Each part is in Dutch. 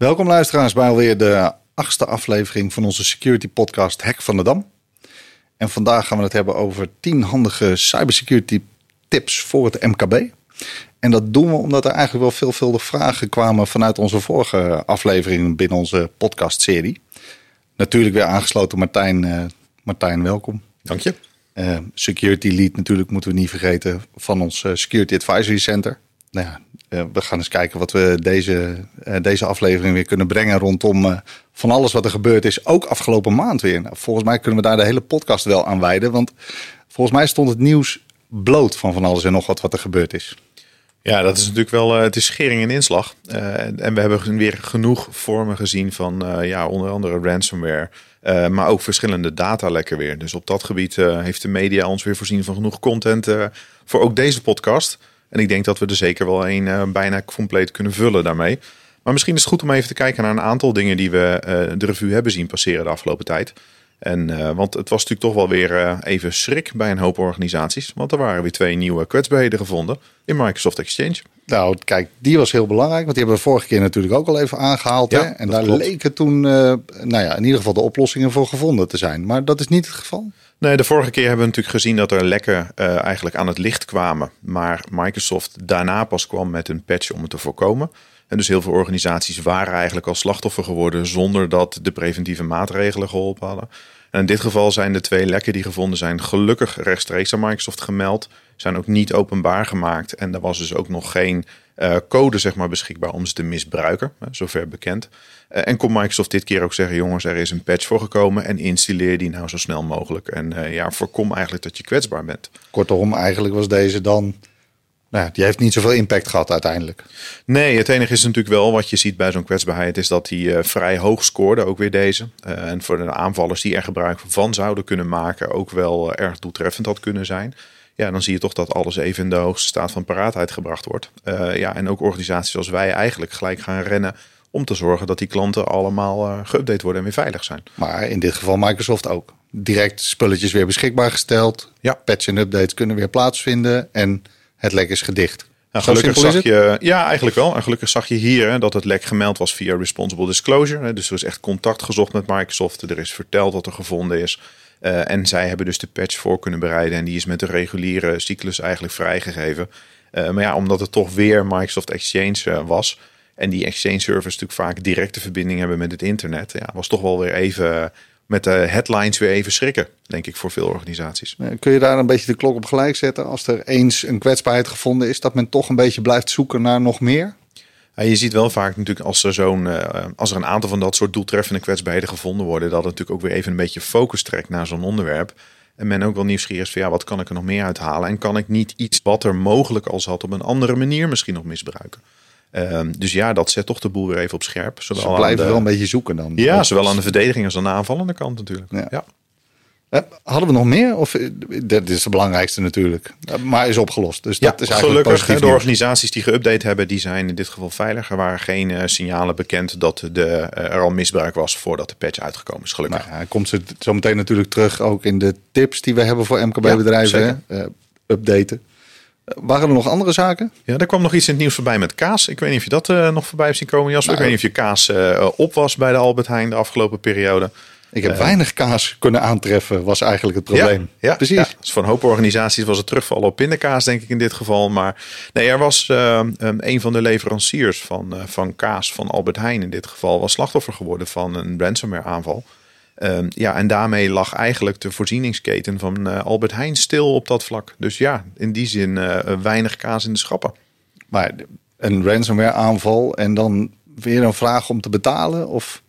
Welkom luisteraars bij alweer de achtste aflevering van onze security podcast Hack van de Dam. En vandaag gaan we het hebben over 10 handige cybersecurity tips voor het MKB. En dat doen we omdat er eigenlijk wel veelvuldig vragen kwamen vanuit onze vorige aflevering binnen onze podcastserie. Natuurlijk weer aangesloten Martijn. Uh, Martijn, welkom. Dank je. Uh, security lead natuurlijk moeten we niet vergeten van ons uh, Security Advisory Center. Nou ja, we gaan eens kijken wat we deze, deze aflevering weer kunnen brengen rondom van alles wat er gebeurd is. Ook afgelopen maand weer. Nou, volgens mij kunnen we daar de hele podcast wel aan wijden. Want volgens mij stond het nieuws bloot van van alles en nog wat wat er gebeurd is. Ja, dat is natuurlijk wel, het is schering en inslag. En we hebben weer genoeg vormen gezien van ja, onder andere ransomware. maar ook verschillende datalekken weer. Dus op dat gebied heeft de media ons weer voorzien van genoeg content voor ook deze podcast. En ik denk dat we er zeker wel een bijna compleet kunnen vullen daarmee. Maar misschien is het goed om even te kijken naar een aantal dingen die we de revue hebben zien passeren de afgelopen tijd. En, uh, want het was natuurlijk toch wel weer even schrik bij een hoop organisaties. Want er waren weer twee nieuwe kwetsbaarheden gevonden in Microsoft Exchange. Nou, kijk, die was heel belangrijk. Want die hebben we vorige keer natuurlijk ook al even aangehaald. Ja, hè? En daar klopt. leken toen, nou ja, in ieder geval de oplossingen voor gevonden te zijn. Maar dat is niet het geval. Nee, de vorige keer hebben we natuurlijk gezien dat er lekken eigenlijk aan het licht kwamen. Maar Microsoft daarna pas kwam met een patch om het te voorkomen. En dus heel veel organisaties waren eigenlijk al slachtoffer geworden zonder dat de preventieve maatregelen geholpen hadden. En in dit geval zijn de twee lekken die gevonden zijn gelukkig rechtstreeks aan Microsoft gemeld. Zijn ook niet openbaar gemaakt. En er was dus ook nog geen uh, code zeg maar, beschikbaar om ze te misbruiken, zover bekend. Uh, en kon Microsoft dit keer ook zeggen, jongens, er is een patch voor gekomen en installeer die nou zo snel mogelijk. En uh, ja, voorkom eigenlijk dat je kwetsbaar bent. Kortom, eigenlijk was deze dan nou, die heeft niet zoveel impact gehad uiteindelijk. Nee, het enige is natuurlijk wel wat je ziet bij zo'n kwetsbaarheid, is dat hij uh, vrij hoog scoorde, ook weer deze. Uh, en voor de aanvallers die er gebruik van zouden kunnen maken, ook wel uh, erg doeltreffend had kunnen zijn. Ja, dan zie je toch dat alles even in de hoogste staat van paraatheid gebracht wordt. ja, en ook organisaties als wij eigenlijk gelijk gaan rennen om te zorgen dat die klanten allemaal geüpdate worden en weer veilig zijn. Maar in dit geval Microsoft ook. Direct spulletjes weer beschikbaar gesteld. Ja. Patch en updates kunnen weer plaatsvinden en het lek is gedicht. Nou, gelukkig zag je, ja, eigenlijk wel. En gelukkig zag je hier hè, dat het lek gemeld was via responsible disclosure. Hè. Dus er is echt contact gezocht met Microsoft. Er is verteld wat er gevonden is. Uh, en zij hebben dus de patch voor kunnen bereiden. En die is met de reguliere cyclus eigenlijk vrijgegeven. Uh, maar ja, omdat het toch weer Microsoft Exchange uh, was. En die Exchange servers natuurlijk vaak directe verbinding hebben met het internet. Ja, was toch wel weer even met de headlines weer even schrikken, denk ik, voor veel organisaties. Kun je daar een beetje de klok op gelijk zetten als er eens een kwetsbaarheid gevonden is, dat men toch een beetje blijft zoeken naar nog meer? Ja, je ziet wel vaak natuurlijk als er, zo'n, uh, als er een aantal van dat soort doeltreffende kwetsbaarheden gevonden worden, dat het natuurlijk ook weer even een beetje focus trekt naar zo'n onderwerp. En men ook wel nieuwsgierig is van ja, wat kan ik er nog meer uithalen? En kan ik niet iets wat er mogelijk al zat op een andere manier misschien nog misbruiken? Um, dus ja, dat zet toch de boel weer even op scherp. Zowel Ze blijven wel een beetje zoeken dan. Ja, zowel aan de verdediging als aan de aanvallende kant natuurlijk. Ja. ja. Uh, hadden we nog meer? Of eh, dit is de belangrijkste natuurlijk. Uh, maar is opgelost. Dus ja, dat is eigenlijk gelukkig. De organisaties die geüpdate hebben, die zijn in dit geval veilig. Er waren geen signalen bekend dat de, er al misbruik was voordat de patch uitgekomen is. Gelukkig. Nou, komt ze zo meteen natuurlijk terug ook in de tips die we hebben voor MKB-bedrijven. Ja, updaten. Waren er nog andere zaken? Ja, er kwam nog iets in het nieuws voorbij met kaas. Ik weet niet of je dat nog voorbij hebt zien komen, Jasper. Nou, ik weet niet of je kaas op was bij de Albert Heijn de afgelopen periode. Ik heb uh, weinig kaas kunnen aantreffen, was eigenlijk het probleem. Ja, ja precies. Ja, dus voor een hoop organisaties was het terugvallen op pindakaas, denk ik in dit geval. Maar nee, er was um, een van de leveranciers van, van kaas van Albert Heijn in dit geval, was slachtoffer geworden van een ransomware aanval. Um, ja, en daarmee lag eigenlijk de voorzieningsketen van uh, Albert Heijn stil op dat vlak. Dus ja, in die zin weinig kaas in de schappen. Maar een ransomware aanval en dan weer een vraag om te betalen? Of?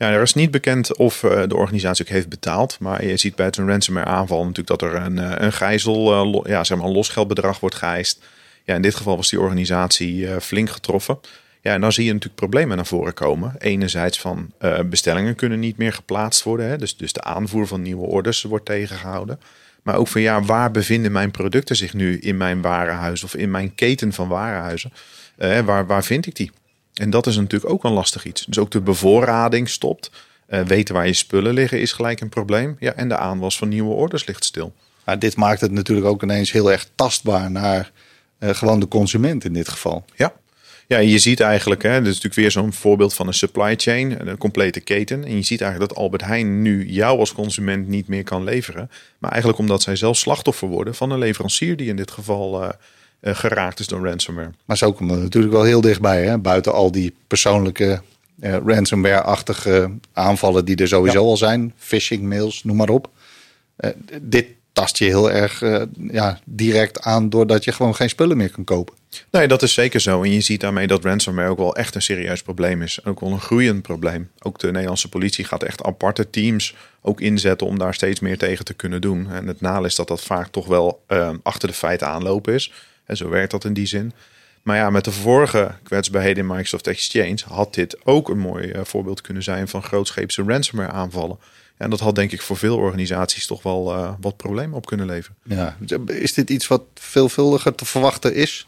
Ja, er is niet bekend of uh, de organisatie ook heeft betaald. Maar je ziet bij een ransomware aanval natuurlijk dat er een, een gijzel, ja, zeg maar een losgeldbedrag wordt geëist. Ja, in dit geval was die organisatie flink getroffen. Ja, en dan zie je natuurlijk problemen naar voren komen. Enerzijds van bestellingen kunnen niet meer geplaatst worden. Hè? Dus, dus de aanvoer van nieuwe orders wordt tegengehouden. Maar ook van ja, waar bevinden mijn producten zich nu in mijn warenhuis of in mijn keten van warenhuizen? Uh, waar, waar vind ik die? En dat is natuurlijk ook een lastig iets. Dus ook de bevoorrading stopt. Uh, weten waar je spullen liggen is gelijk een probleem. Ja, en de aanwas van nieuwe orders ligt stil. Maar dit maakt het natuurlijk ook ineens heel erg tastbaar naar gewoon de consument in dit geval. Ja, Ja, je ziet eigenlijk, hè, dit is natuurlijk weer zo'n voorbeeld van een supply chain, een complete keten. En je ziet eigenlijk dat Albert Heijn nu jou als consument niet meer kan leveren. Maar eigenlijk omdat zij zelf slachtoffer worden van een leverancier die in dit geval uh, geraakt is door ransomware. Maar zo komt het natuurlijk wel heel dichtbij, hè? buiten al die persoonlijke uh, ransomware-achtige aanvallen die er sowieso ja. al zijn. Phishing mails, noem maar op. dit tast je heel erg ja, direct aan doordat je gewoon geen spullen meer kan kopen. Nee, dat is zeker zo. En je ziet daarmee dat ransomware ook wel echt een serieus probleem is. Ook wel een groeiend probleem. Ook de Nederlandse politie gaat echt aparte teams ook inzetten om daar steeds meer tegen te kunnen doen. En het nadeel is dat dat vaak toch wel achter de feiten aanlopen is. En zo werkt dat in die zin. Maar ja, met de vorige kwetsbaarheden in Microsoft Exchange had dit ook een mooi uh, voorbeeld kunnen zijn van grootscheepse ransomware aanvallen. En dat had denk ik voor veel organisaties toch wel uh, wat problemen op kunnen leveren. Ja, is dit iets wat veelvuldiger te verwachten is?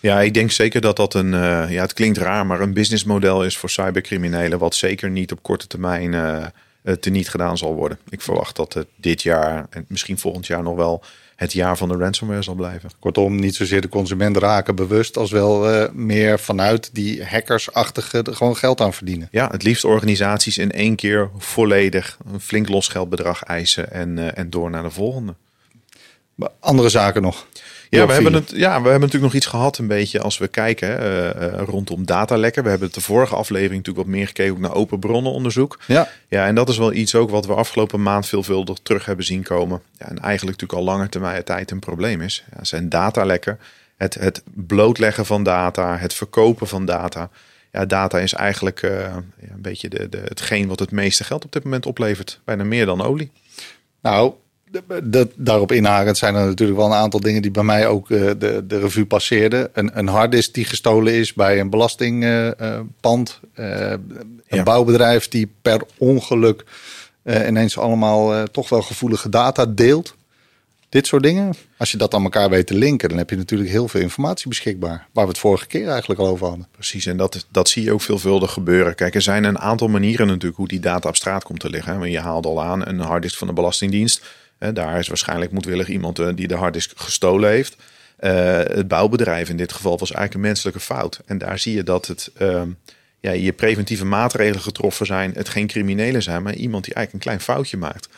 Ja, ik denk zeker dat dat een, uh, ja, het klinkt raar, maar een businessmodel is voor cybercriminelen, wat zeker niet op korte termijn teniet gedaan zal worden. Ik verwacht dat het dit jaar en misschien volgend jaar nog wel het jaar van de ransomware zal blijven. Kortom, niet zozeer de consument raken bewust, als wel uh, meer vanuit die hackersachtige gewoon geld aan verdienen. Ja, het liefst organisaties in één keer volledig een flink losgeldbedrag eisen en, uh, en door naar de volgende. Andere zaken nog. Ja we, hebben het, ja, we hebben natuurlijk nog iets gehad, een beetje als we kijken uh, uh, rondom datalekken. We hebben het de vorige aflevering natuurlijk wat meer gekeken naar open bronnenonderzoek. Ja. ja, en dat is wel iets ook wat we afgelopen maand veelvuldig terug hebben zien komen. Ja, en eigenlijk natuurlijk al langer termijn tijd een probleem is. Ja, zijn datalekken, het, het blootleggen van data, het verkopen van data. Ja, data is eigenlijk uh, ja, een beetje de, de, hetgeen wat het meeste geld op dit moment oplevert. Bijna meer dan olie. Nou, dat, daarop inhakend zijn er natuurlijk wel een aantal dingen die bij mij ook uh, de, de revue passeerden. Een, een harddisk die gestolen is bij een belastingpand. Uh, uh, een ja. bouwbedrijf die per ongeluk ineens allemaal toch wel gevoelige data deelt. Dit soort dingen. Als je dat aan elkaar weet te linken, dan heb je natuurlijk heel veel informatie beschikbaar. Waar we het vorige keer eigenlijk al over hadden. Precies, en dat, dat zie je ook veelvuldig gebeuren. Kijk, er zijn een aantal manieren natuurlijk hoe die data op straat komt te liggen. Je haalde al aan een harddisk van de Belastingdienst daar is waarschijnlijk moedwillig iemand eh, die de harddisk gestolen heeft. Uh, het bouwbedrijf in dit geval was eigenlijk een menselijke fout. En daar zie je dat het, uh, ja, je preventieve maatregelen getroffen zijn. Het geen criminelen zijn, maar iemand die eigenlijk een klein foutje maakt.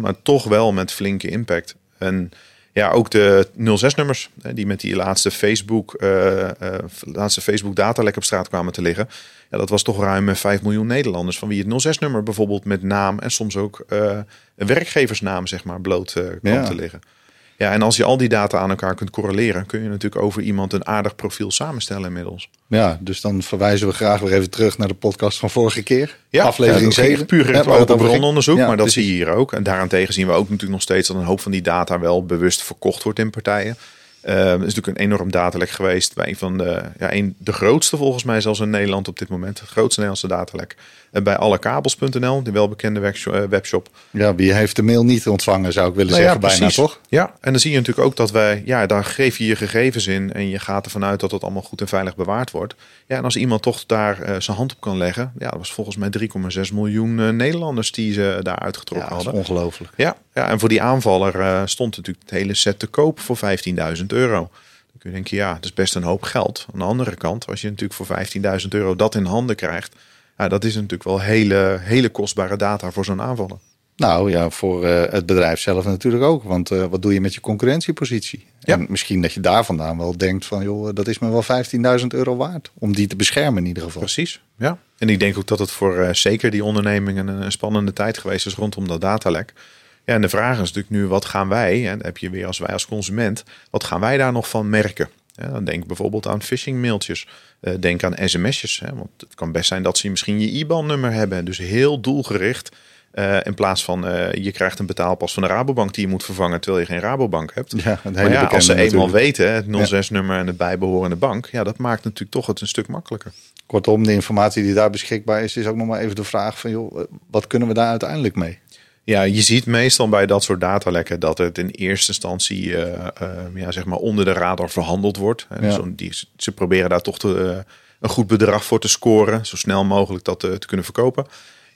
Maar toch wel met flinke impact. En ja, ook de 06-nummers die met die laatste Facebook, uh, laatste Facebook datalek op straat kwamen te liggen. Ja, dat was toch ruim 5 miljoen Nederlanders van wie het 06-nummer bijvoorbeeld met naam en soms ook uh, een werkgeversnaam zeg maar bloot kwam ja. te liggen. Ja, en als je al die data aan elkaar kunt correleren, kun je natuurlijk over iemand een aardig profiel samenstellen inmiddels. Ja, dus dan verwijzen we graag weer even terug naar de podcast van vorige keer. Ja, aflevering ja, 7. Puur open brononderzoek, ja, maar dat zie je hier ook. En daarentegen zien we ook natuurlijk nog steeds dat een hoop van die data wel bewust verkocht wordt in partijen. Uh, er is natuurlijk een enorm datalek geweest bij een van de, ja, een, de grootste volgens mij zelfs in Nederland op dit moment. Het grootste Nederlandse datalek. Uh, bij allekabels.nl, de welbekende webshop. Ja, wie heeft de mail niet ontvangen zou ik willen nou, zeggen ja, bijna toch? Ja, en dan zie je natuurlijk ook dat wij, ja, daar geef je je gegevens in en je gaat ervan uit dat het allemaal goed en veilig bewaard wordt. Ja, en als iemand toch daar uh, zijn hand op kan leggen, ja, dat was volgens mij 3,6 miljoen Nederlanders die ze daar uitgetrokken ja, hadden. ongelooflijk. Ja, ja, en voor die aanvaller stond natuurlijk het hele set te koop voor 15.000 euro. Dan kun je denken, ja, dat is best een hoop geld. Aan de andere kant, als je natuurlijk voor 15.000 euro dat in handen krijgt, ja, dat is natuurlijk wel hele, hele kostbare data voor zo'n aanvaller. Nou ja, voor uh, het bedrijf zelf natuurlijk ook. Want uh, wat doe je met je concurrentiepositie? Ja. En misschien dat je daar vandaan wel denkt van... joh, dat is me wel 15.000 euro waard. Om die te beschermen in ieder geval. Precies, ja. En ik denk ook dat het voor uh, zeker die ondernemingen een spannende tijd geweest is rondom dat datalek. Ja, en de vraag is natuurlijk nu, wat gaan wij, en heb je weer als wij als consument, wat gaan wij daar nog van merken? Ja, dan denk bijvoorbeeld aan phishing mailtjes. Uh, denk aan sms'jes. Hè, want het kan best zijn dat ze misschien je IBAN-nummer hebben. Dus heel doelgericht. Uh, in plaats van uh, je krijgt een betaalpas van de Rabobank die je moet vervangen terwijl je geen Rabobank hebt. Ja, maar ja, als ze eenmaal weten, het 06-nummer en het bijbehorende bank, ja, dat maakt natuurlijk toch het een stuk makkelijker. Kortom, de informatie die daar beschikbaar is, is ook nog maar even de vraag van, joh, wat kunnen we daar uiteindelijk mee? Ja, je ziet meestal bij dat soort datalekken dat het in eerste instantie uh, uh, ja, zeg maar onder de radar verhandeld wordt. Ja. Dus die, ze proberen daar toch te, uh, een goed bedrag voor te scoren, zo snel mogelijk dat te kunnen verkopen.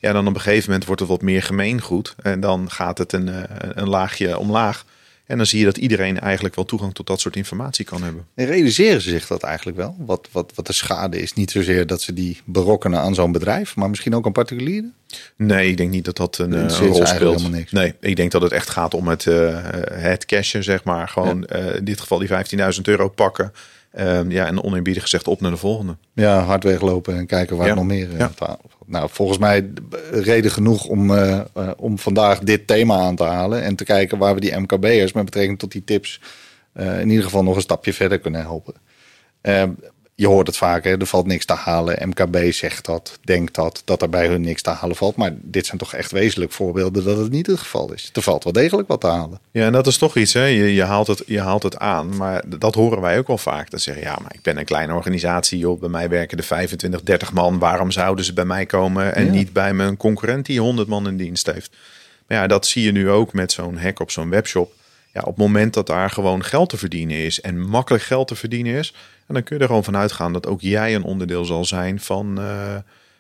Ja, dan op een gegeven moment wordt het wat meer gemeengoed en dan gaat het een, een laagje omlaag. En dan zie je dat iedereen eigenlijk wel toegang tot dat soort informatie kan hebben. En realiseren ze zich dat eigenlijk wel? Wat, wat, wat de schade is? Niet zozeer dat ze die berokkenen aan zo'n bedrijf, maar misschien ook aan particulieren? Nee, ik denk niet dat dat een, Dat eh, een rol speelt. helemaal niks. Nee, ik denk dat het echt gaat om het, eh, het cashen, zeg maar. Gewoon eh, in dit geval die 15.000 euro pakken. Ehm, ja, en oneerbiedig gezegd op naar de volgende. Ja, hard weglopen en kijken waar Ja. het nog meer eh, Ja. Nou, volgens mij reden genoeg om, eh, eh, om vandaag dit thema aan te halen. En te kijken waar we die MKB'ers met betrekking tot die tips in ieder geval nog een stapje verder kunnen helpen. Je hoort het vaker, er valt niks te halen. MKB zegt dat, denkt dat, dat er bij hun niks te halen valt. Maar dit zijn toch echt wezenlijk voorbeelden dat het niet het geval is. Er valt wel degelijk wat te halen. Ja, en dat is toch iets, hè? Je, je, haalt het, je haalt het aan, maar dat horen wij ook wel vaak. Dat zeggen, ja, maar ik ben een kleine organisatie, joh. bij mij werken er 25, 30 man. Waarom zouden ze bij mij komen en Ja. niet bij mijn concurrent die 100 man in dienst heeft? Maar ja, dat zie je nu ook met zo'n hack op zo'n webshop. Ja, op het moment dat daar gewoon geld te verdienen is en makkelijk geld te verdienen is, en dan kun je er gewoon van uitgaan dat ook jij een onderdeel zal zijn van, eh,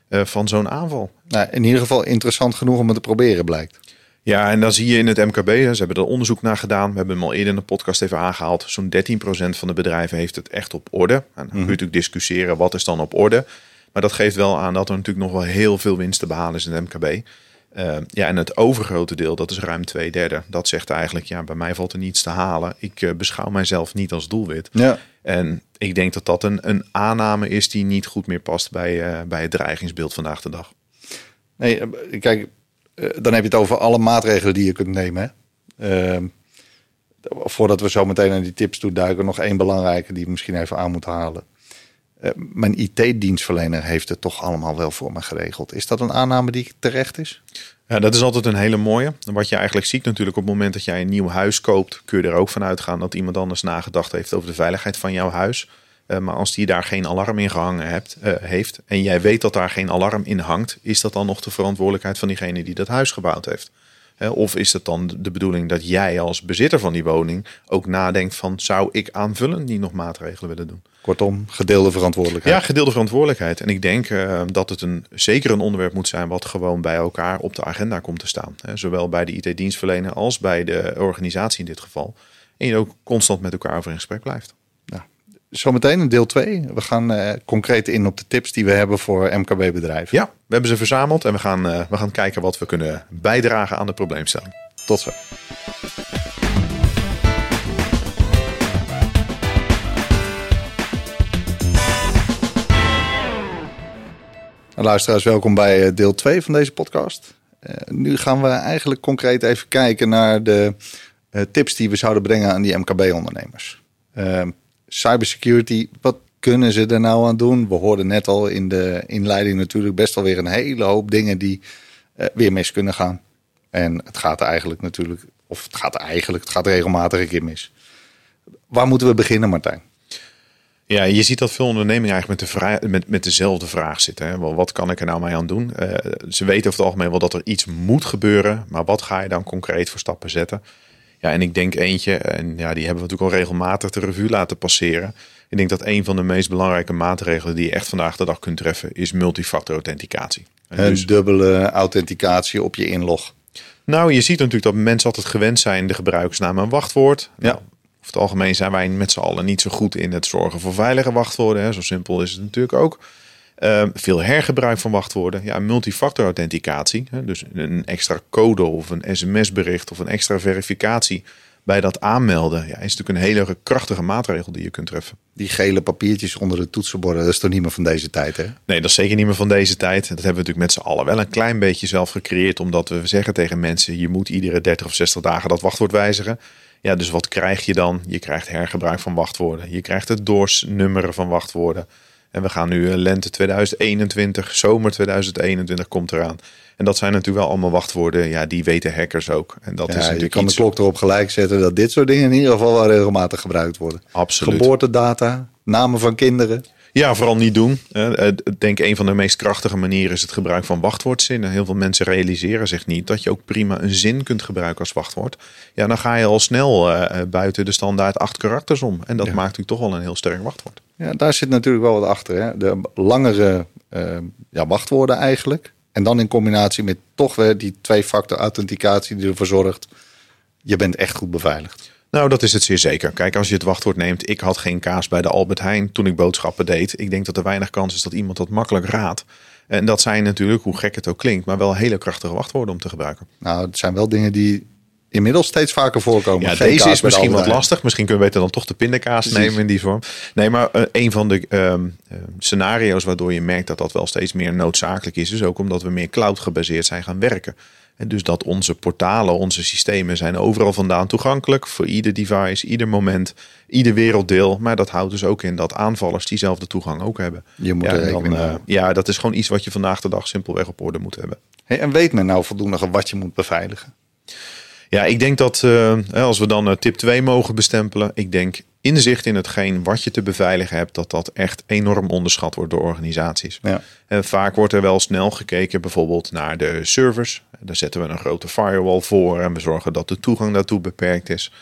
eh, van zo'n aanval. Nou, in ieder geval interessant genoeg om het te proberen, blijkt. Ja, en dan zie je in het MKB, hè, ze hebben er onderzoek naar gedaan. We hebben hem al eerder in de podcast even aangehaald. Zo'n 13% van de bedrijven heeft het echt op orde. En dan kun je natuurlijk discussiëren, wat is dan op orde? Maar dat geeft wel aan dat er natuurlijk nog wel heel veel winst te behalen is in het MKB. Eh, ja, en het overgrote deel, dat is ruim twee derde. Dat zegt eigenlijk, ja, bij mij valt er niets te halen. Ik beschouw mijzelf niet als doelwit. Ja. En ik denk dat dat een, een aanname is die niet goed meer past bij, eh, bij het dreigingsbeeld vandaag de dag. Nee, eh, kijk, eh, dan heb je het over alle maatregelen die je kunt nemen. Ehm, voordat we zo meteen naar die tips toe duiken, nog één belangrijke die ik misschien even aan moet halen. Eh, mijn IT-dienstverlener heeft het toch allemaal wel voor me geregeld. Is dat een aanname die terecht is? Ja, dat is altijd een hele mooie. Wat je eigenlijk ziet natuurlijk op het moment dat jij een nieuw huis koopt, kun je er ook van uitgaan dat iemand anders nagedacht heeft over de veiligheid van jouw huis. Eh, maar als die daar geen alarm in gehangen hebt, eh, heeft en jij weet dat daar geen alarm in hangt, is dat dan nog de verantwoordelijkheid van diegene die dat huis gebouwd heeft? Of is het dan de bedoeling dat jij als bezitter van die woning ook nadenkt van zou ik aanvullend niet nog maatregelen willen doen? Kortom, gedeelde verantwoordelijkheid. Ja, gedeelde verantwoordelijkheid. En ik denk eh, dat het een, zeker een onderwerp moet zijn wat gewoon bij elkaar op de agenda komt te staan. Hè. Zowel bij de IT-dienstverlener als bij de organisatie in dit geval. En je ook constant met elkaar over in gesprek blijft. Zometeen in deel 2. We gaan eh, concreet in op de tips die we hebben voor MKB-bedrijven. Ja, we hebben ze verzameld en we gaan, eh, we gaan kijken wat we kunnen bijdragen aan de probleemstelling. Tot zo. Nou, luisteraars, welkom bij eh, deel 2 van deze podcast. Nu gaan we eigenlijk concreet even kijken naar de tips die we zouden brengen aan die MKB-ondernemers. Cybersecurity, wat kunnen ze er nou aan doen? We hoorden net al in de inleiding natuurlijk best wel weer een hele hoop dingen die eh, weer mis kunnen gaan. En het gaat eigenlijk natuurlijk, of het gaat eigenlijk, het gaat regelmatig een keer mis. Waar moeten we beginnen, Martijn? Ja, je ziet dat veel ondernemingen eigenlijk met, de met, met dezelfde vraag zitten. Hè? Wel, wat kan ik er nou mee aan doen? Eh, ze weten over het algemeen wel dat er iets moet gebeuren, maar wat ga je dan concreet voor stappen zetten? Ja, en ik denk eentje, en ja, die hebben we natuurlijk al regelmatig de revue laten passeren. Ik denk dat een van de meest belangrijke maatregelen die je echt vandaag de dag kunt treffen, is multifactor authenticatie. En Een dus- dubbele authenticatie op je inlog. nou, je ziet natuurlijk dat mensen altijd gewend zijn de gebruikersnaam en wachtwoord. Ja. Nou, over het algemeen zijn wij met z'n allen niet zo goed in het zorgen voor veilige wachtwoorden. Hè. Zo simpel is het natuurlijk ook. Ehm, veel hergebruik van wachtwoorden. Ja, multifactor authenticatie. Hè. Dus een extra code of een sms-bericht of een extra verificatie bij dat aanmelden. Ja, is natuurlijk een hele krachtige maatregel die je kunt treffen. Die gele papiertjes onder de toetsenborden, dat is toch niet meer van deze tijd, hè? Nee, dat is zeker niet meer van deze tijd. Dat hebben we natuurlijk met z'n allen wel een klein beetje zelf gecreëerd. Omdat we zeggen tegen mensen, je moet iedere 30 of 60 dagen dat wachtwoord wijzigen. Ja, dus wat krijg je dan? Je krijgt hergebruik van wachtwoorden. Je krijgt het doorsnummeren van wachtwoorden. En we gaan nu eh, lente 2021, zomer 2021 komt eraan. En dat zijn natuurlijk wel allemaal wachtwoorden. Ja, die weten hackers ook. En dat is Ja, je natuurlijk kan de klok erop gelijk zetten dat dit soort dingen in ieder geval wel regelmatig gebruikt worden. Absoluut. Geboortedata, namen van kinderen. Ja, vooral niet doen. Eh, eh, Ik denk een van de meest krachtige manieren is het gebruik van wachtwoordzinnen. Heel veel mensen realiseren zich niet dat je ook prima een zin kunt gebruiken als wachtwoord. Ja, dan ga je al snel eh, buiten de standaard acht karakters om. En dat maakt natuurlijk toch wel een heel sterk wachtwoord. Ja, daar zit natuurlijk wel wat achter. Hè? De langere ja, wachtwoorden eigenlijk. En dan in combinatie met toch weer die twee-factor authenticatie die ervoor zorgt. Je bent echt goed beveiligd. Nou, dat is het zeer zeker. Kijk, als je het wachtwoord neemt, ik had geen kaas bij de Albert Heijn toen ik boodschappen deed. Ik denk dat er weinig kans is dat iemand dat makkelijk raadt. En dat zijn natuurlijk, hoe gek het ook klinkt, maar wel hele krachtige wachtwoorden om te gebruiken. Nou, het zijn wel dingen die inmiddels steeds vaker voorkomen. Ja, deze is misschien wat lastig. Misschien kunnen we beter dan toch de pindakaas Precies. nemen in die vorm. Nee, maar eh, een van de ehm, eh, scenario's waardoor je merkt dat dat wel steeds meer noodzakelijk is, is ook omdat we meer cloud gebaseerd zijn gaan werken. En dus dat onze portalen, onze systemen zijn overal vandaan toegankelijk voor ieder device, ieder moment, ieder werelddeel. Maar dat houdt dus ook in dat aanvallers diezelfde toegang ook hebben. Je moet ja, er mee eh, ja, dat is gewoon iets wat je vandaag de dag simpelweg op orde moet hebben. Hey, en weet men nou voldoende wat je moet beveiligen? Ja, ik denk dat eh, als we dan eh, tip 2 mogen bestempelen, ik denk inzicht in hetgeen wat je te beveiligen hebt, dat dat echt enorm onderschat wordt door organisaties. Ja. En vaak wordt er wel snel gekeken bijvoorbeeld naar de servers. Daar zetten we een grote firewall voor en we zorgen dat de toegang daartoe beperkt is.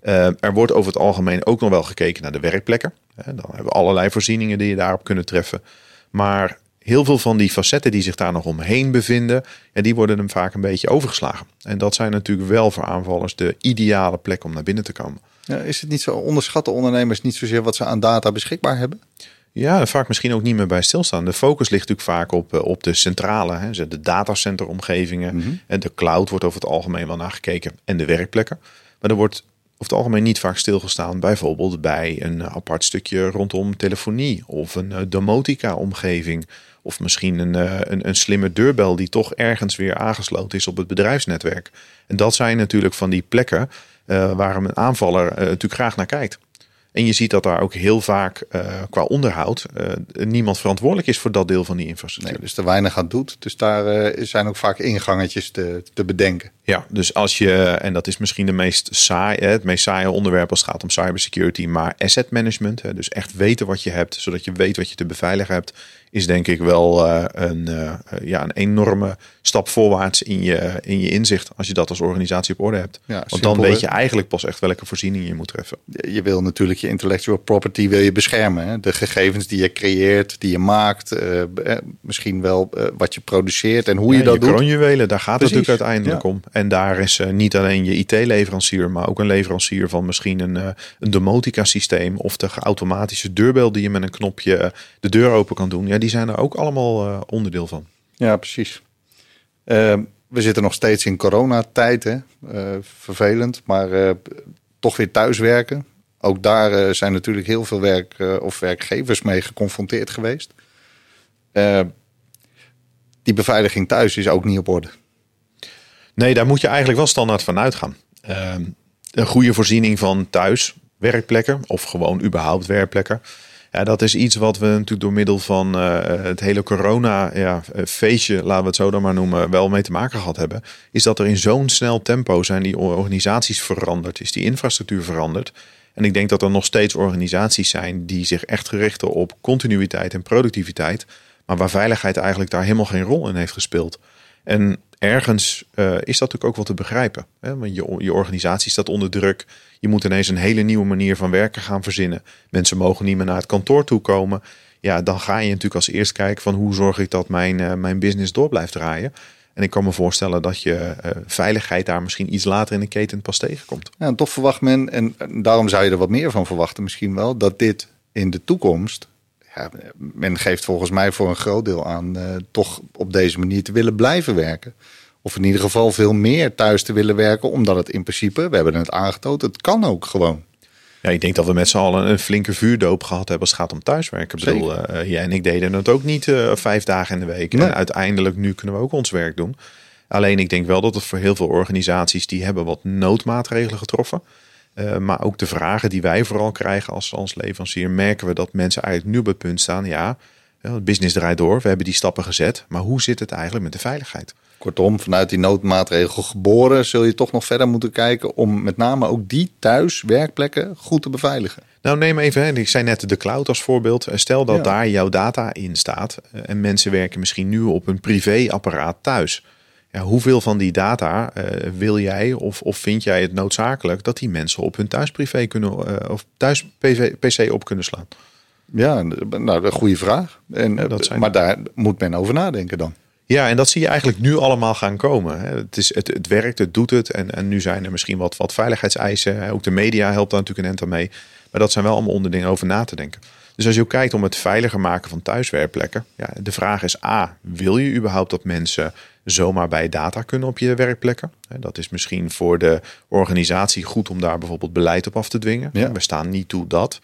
Eh, er wordt over het algemeen ook nog wel gekeken naar de werkplekken. Dan hebben we allerlei voorzieningen die je daarop kunnen treffen. Maar heel veel van die facetten die zich daar nog omheen bevinden, ja, die worden hem vaak een beetje overgeslagen. En dat zijn natuurlijk wel voor aanvallers de ideale plek om naar binnen te komen. Ja, is het niet zo, onderschatten ondernemers niet zozeer wat ze aan data beschikbaar hebben? Ja, vaak misschien ook niet meer bij stilstaan. De focus ligt natuurlijk vaak op, eh, op de centrale, hè, de datacenteromgevingen. En de cloud wordt over het algemeen wel naar gekeken. En de werkplekken. Maar er wordt over het algemeen niet vaak stilgestaan. Bijvoorbeeld bij een apart stukje rondom telefonie. Of een eh, domotica-omgeving. Of misschien een, eh, een, een slimme deurbel die toch ergens weer aangesloten is op het bedrijfsnetwerk. En dat zijn natuurlijk van die plekken eh, waar een aanvaller natuurlijk graag naar kijkt. En je ziet dat daar ook heel vaak eh, qua onderhoud eh, niemand verantwoordelijk is voor dat deel van die infrastructuur. Nee, dus er weinig aan doet. Dus daar eh, zijn ook vaak ingangetjes te, te bedenken. Ja, dus als je, en dat is misschien de meest saai, het meest saaie onderwerp als het gaat om cybersecurity, maar asset management, dus echt weten wat je hebt, zodat je weet wat je te beveiligen hebt, is denk ik wel eh, een, eh, ja, een enorme stap voorwaarts in je, in je inzicht als je dat als organisatie op orde hebt. Ja, Want simpel, dan weet je eigenlijk pas echt welke voorziening je moet treffen. Je wil natuurlijk je intellectual property wil je beschermen. Hè? De gegevens die je creëert, die je maakt. eh, misschien wel wat je produceert en hoe je dat je doet. kroonjuwelen, daar gaat Precies, het natuurlijk uiteindelijk ja. om. En daar is niet alleen je IT-leverancier, maar ook een leverancier van misschien een, een domotica-systeem of de automatische deurbel die je met een knopje de deur open kan doen. Ja, die zijn er ook allemaal eh, onderdeel van. Ja, precies. Eh, we zitten nog steeds in coronatijd. Hè? Eh, vervelend, maar eh, toch weer thuiswerken. Ook daar zijn natuurlijk heel veel werk of werkgevers mee geconfronteerd geweest. Eh, die beveiliging thuis is ook niet op orde. Nee, daar moet je eigenlijk wel standaard van uitgaan. Ehm, een goede voorziening van thuis werkplekken of gewoon überhaupt werkplekken. Ja, dat is iets wat we natuurlijk door middel van eh, het hele corona ja, eh, laten we het zo dan maar noemen, wel mee te maken gehad hebben. Is dat er in zo'n snel tempo zijn die organisaties veranderd, is die infrastructuur veranderd. En ik denk dat er nog steeds organisaties zijn die zich echt gerichten op continuïteit en productiviteit. Maar waar veiligheid eigenlijk daar helemaal geen rol in heeft gespeeld. En ergens eh, is dat natuurlijk ook wel te begrijpen. Hè? Want je, je organisatie staat onder druk. Je moet ineens een hele nieuwe manier van werken gaan verzinnen. Mensen mogen niet meer naar het kantoor toe komen. Ja, dan ga je natuurlijk als eerst kijken van hoe zorg ik dat mijn, eh, mijn business door blijft draaien. En ik kan me voorstellen dat je eh, veiligheid daar misschien iets later in de keten pas tegenkomt. Ja, toch verwacht men, en daarom zou je er wat meer van verwachten misschien wel, dat dit in de toekomst, ja, men geeft volgens mij voor een groot deel aan, eh, toch op deze manier te willen blijven werken. Of in ieder geval veel meer thuis te willen werken, omdat het in principe, we hebben het aangetoond, het kan ook gewoon. Ja, ik denk dat we met z'n allen een flinke vuurdoop gehad hebben als het gaat om thuiswerken. Ik bedoel, Zeker. eh, jij en ik deden het ook niet eh, vijf dagen in de week. Nee. En uiteindelijk nu kunnen we ook ons werk doen. Alleen ik denk wel dat het voor heel veel organisaties die hebben wat noodmaatregelen getroffen. Eh, maar ook de vragen die wij vooral krijgen als, als leverancier, merken we dat mensen eigenlijk nu op het punt staan. Ja, het business draait door, we hebben die stappen gezet. Maar hoe zit het eigenlijk met de veiligheid? Kortom, vanuit die noodmaatregel geboren zul je toch nog verder moeten kijken om met name ook die thuis werkplekken goed te beveiligen. Nou, neem even, hè, ik zei net de cloud als voorbeeld. Eh, Stel dat Ja. daar jouw data in staat eh, en mensen werken misschien nu op een privéapparaat thuis. Ja, hoeveel van die data eh, wil jij of, of vind jij het noodzakelijk dat die mensen op hun thuisprivé kunnen eh, of thuis PV, PC op kunnen slaan? Ja, nou, een goede vraag. En, eh, dat zijn- Maar daar moet men over nadenken dan. Ja, en dat zie je eigenlijk nu allemaal gaan komen. Het, is, het, het werkt, het doet het. En, en nu zijn er misschien wat, wat veiligheidseisen. Ook de media helpt daar natuurlijk een ent aan mee. Maar dat zijn wel allemaal onderdingen over na te denken. Dus als je ook kijkt om het veiliger maken van thuiswerkplekken. Ja, de vraag is A, wil je überhaupt dat mensen zomaar bij data kunnen op je werkplekken? Dat is misschien voor de organisatie goed om daar bijvoorbeeld beleid op af te dwingen. We staan niet toe dat.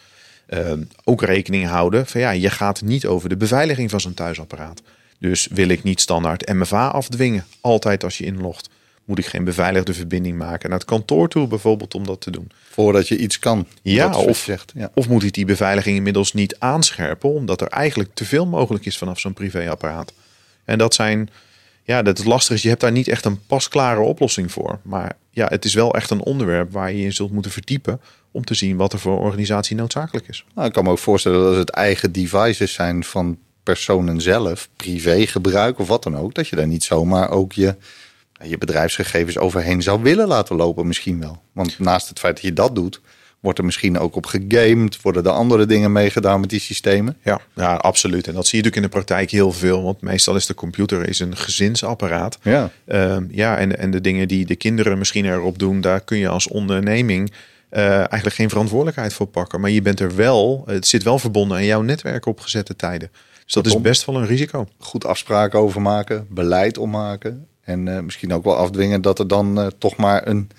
Ehm, ook rekening houden van ja, je gaat niet over de beveiliging van zo'n thuisapparaat. Dus wil ik niet standaard MFA afdwingen, altijd als je inlogt. Moet ik geen beveiligde verbinding maken naar het kantoor toe, bijvoorbeeld, om dat te doen. Voordat je iets kan. Ja, of, zegt, ja. of moet ik die beveiliging inmiddels niet aanscherpen, omdat er eigenlijk te veel mogelijk is vanaf zo'n privéapparaat. En dat zijn, ja, dat het lastig is, je hebt daar niet echt een pasklare oplossing voor. Maar ja, het is wel echt een onderwerp waar je je zult moeten verdiepen om te zien wat er voor organisatie noodzakelijk is. Nou, ik kan me ook voorstellen dat het eigen devices zijn van personen zelf, privégebruik of wat dan ook, dat je daar niet zomaar ook je, je bedrijfsgegevens overheen zou willen laten lopen, misschien wel. Want naast het feit dat je dat doet, wordt er misschien ook op gegamed, worden er andere dingen meegedaan met die systemen. Ja, ja, absoluut. En dat zie je natuurlijk in de praktijk heel veel, want meestal is de computer is een gezinsapparaat. Ja, uh, ja en, en de dingen die de kinderen misschien erop doen, daar kun je als onderneming uh, eigenlijk geen verantwoordelijkheid voor pakken. Maar je bent er wel, het zit wel verbonden aan jouw netwerk op gezette tijden. Dus dat is best wel een risico. Goed afspraken over maken, beleid ommaken. En uh, misschien ook wel afdwingen dat er dan uh, toch maar een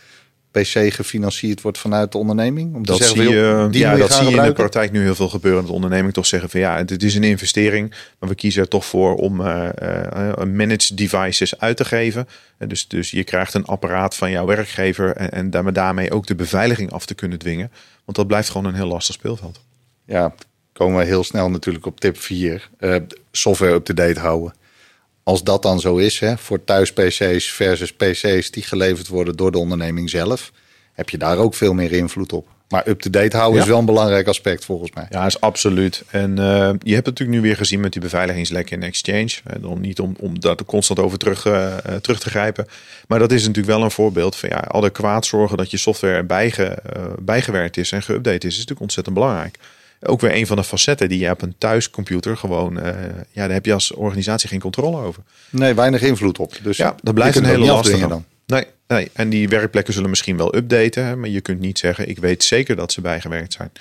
PC gefinancierd wordt vanuit de onderneming? Om dat te zeggen, zie je, die ja, dat zie je in de praktijk nu heel veel gebeuren. Dat de onderneming toch zeggen van ja, het is een investering, maar we kiezen er toch voor om uh, uh, managed devices uit te geven. dus, dus je krijgt een apparaat van jouw werkgever en, en daarmee ook de beveiliging af te kunnen dwingen. Want dat blijft gewoon een heel lastig speelveld. Ja, komen we heel snel natuurlijk op tip 4. Uh, software up-to-date houden. Als dat dan zo is, hè, voor thuis-PC's versus PC's die geleverd worden door de onderneming zelf, heb je daar ook veel meer invloed op. Maar up-to-date houden is wel een belangrijk aspect volgens mij. Ja, is absoluut. En uh, je hebt het natuurlijk nu weer gezien met die beveiligingslek in Exchange. Om niet om, om daar constant over terug, uh, terug te grijpen. Maar dat is natuurlijk wel een voorbeeld van ja, al de kwaad zorgen dat je software bijge, uh, bijgewerkt is en geüpdate is, is natuurlijk ontzettend belangrijk ook weer een van de facetten die je op een thuiscomputer gewoon, uh, ja, daar heb je als organisatie geen controle over. Nee, weinig invloed op. Dus ja, dat blijft een hele lastige. Dan. Nee, nee, en die werkplekken zullen misschien wel updaten, maar je kunt niet zeggen, ik weet zeker dat ze bijgewerkt zijn.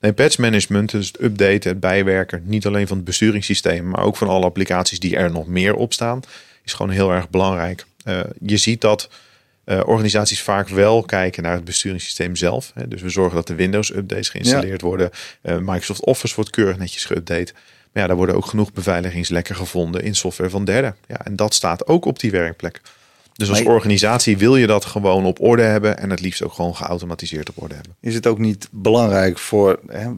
Nee, patch management, dus het updaten, het bijwerken, niet alleen van het besturingssysteem, maar ook van alle applicaties die er nog meer op staan, is gewoon heel erg belangrijk. Uh, je ziet dat uh, organisaties vaak wel kijken naar het besturingssysteem zelf. Hè. Dus we zorgen dat de Windows-updates geïnstalleerd worden. Uh, Microsoft Office wordt keurig netjes geüpdate. Maar ja, daar worden ook genoeg beveiligingslekken gevonden in software van derden. Ja, en dat staat ook op die werkplek. Dus als organisatie wil je dat gewoon op orde hebben en het liefst ook gewoon geautomatiseerd op orde hebben. Is het ook niet belangrijk voor hè,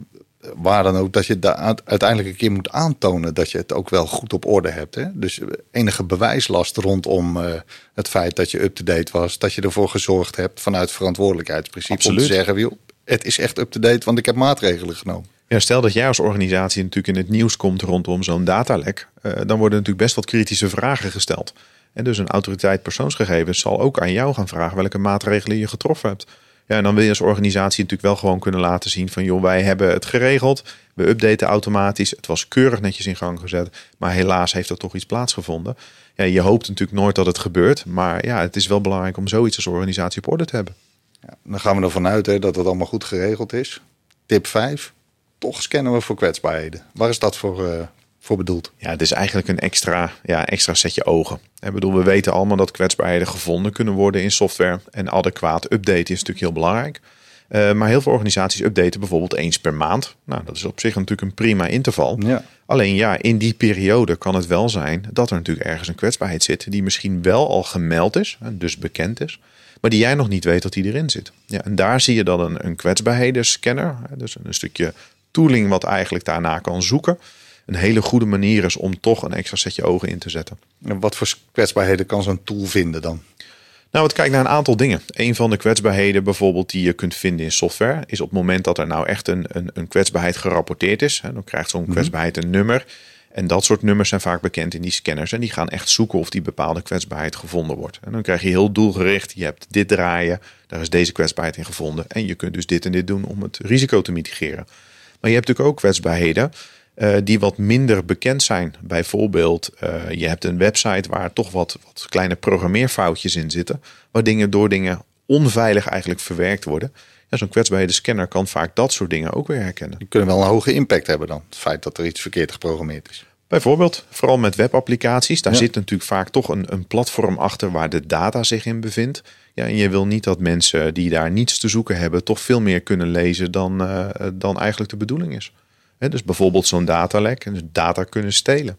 waar dan ook, dat je uiteindelijk een keer moet aantonen dat je het ook wel goed op orde hebt. Hè? Dus enige bewijslast rondom uh, het feit dat je up-to-date was, dat je ervoor gezorgd hebt vanuit verantwoordelijkheidsprincipe Absoluut. om te zeggen, het is echt up-to-date, want ik heb maatregelen genomen. Ja, stel dat jij als organisatie natuurlijk in het nieuws komt rondom zo'n datalek, uh, dan worden natuurlijk best wat kritische vragen gesteld. En dus een autoriteit persoonsgegevens zal ook aan jou gaan vragen welke maatregelen je getroffen hebt. Ja, en dan wil je als organisatie natuurlijk wel gewoon kunnen laten zien van joh, wij hebben het geregeld. We updaten automatisch. Het was keurig netjes in gang gezet. Maar helaas heeft er toch iets plaatsgevonden. Ja, je hoopt natuurlijk nooit dat het gebeurt. Maar ja, het is wel belangrijk om zoiets als organisatie op orde te hebben. Ja, dan gaan we ervan uit hè, dat het allemaal goed geregeld is. Tip 5. Toch scannen we voor kwetsbaarheden. Waar is dat voor, uh, voor bedoeld? Ja, het is eigenlijk een extra, ja, extra setje ogen. Ik bedoel, we weten allemaal dat kwetsbaarheden gevonden kunnen worden in software. En adequaat updaten is natuurlijk heel belangrijk. Uh, maar heel veel organisaties updaten bijvoorbeeld eens per maand. Nou, dat is op zich natuurlijk een prima interval. Ja. Alleen ja, in die periode kan het wel zijn dat er natuurlijk ergens een kwetsbaarheid zit die misschien wel al gemeld is, dus bekend is, maar die jij nog niet weet dat die erin zit. Ja, en daar zie je dan een, een kwetsbaarheden scanner, dus een stukje tooling wat eigenlijk daarna kan zoeken een hele goede manier is om toch een extra setje ogen in te zetten. En wat voor kwetsbaarheden kan zo'n tool vinden dan? Nou, het kijkt naar een aantal dingen. Een van de kwetsbaarheden bijvoorbeeld die je kunt vinden in software... is op het moment dat er nou echt een, een, een kwetsbaarheid gerapporteerd is... Hè, dan krijgt zo'n mhm. kwetsbaarheid een nummer... En dat soort nummers zijn vaak bekend in die scanners. En die gaan echt zoeken of die bepaalde kwetsbaarheid gevonden wordt. En dan krijg je heel doelgericht. Je hebt dit draaien. Daar is deze kwetsbaarheid in gevonden. En je kunt dus dit en dit doen om het risico te mitigeren. Maar je hebt natuurlijk ook kwetsbaarheden eh, die wat minder bekend zijn. Bijvoorbeeld, je hebt een website waar toch wat, wat kleine programmeerfoutjes in zitten, waar dingen door dingen onveilig eigenlijk verwerkt worden. Ja, Zo'n kwetsbare scanner kan vaak dat soort dingen ook weer herkennen. Die kunnen wel een hoge impact hebben dan, het feit dat er iets verkeerd geprogrammeerd is. Bijvoorbeeld, vooral met webapplicaties, daar zit natuurlijk vaak toch een, een platform achter waar de data zich in bevindt. Ja, en je wil niet dat mensen die daar niets te zoeken hebben, toch veel meer kunnen lezen dan, uh, dan eigenlijk de bedoeling is. Dus bijvoorbeeld zo'n datalek dus data kunnen stelen.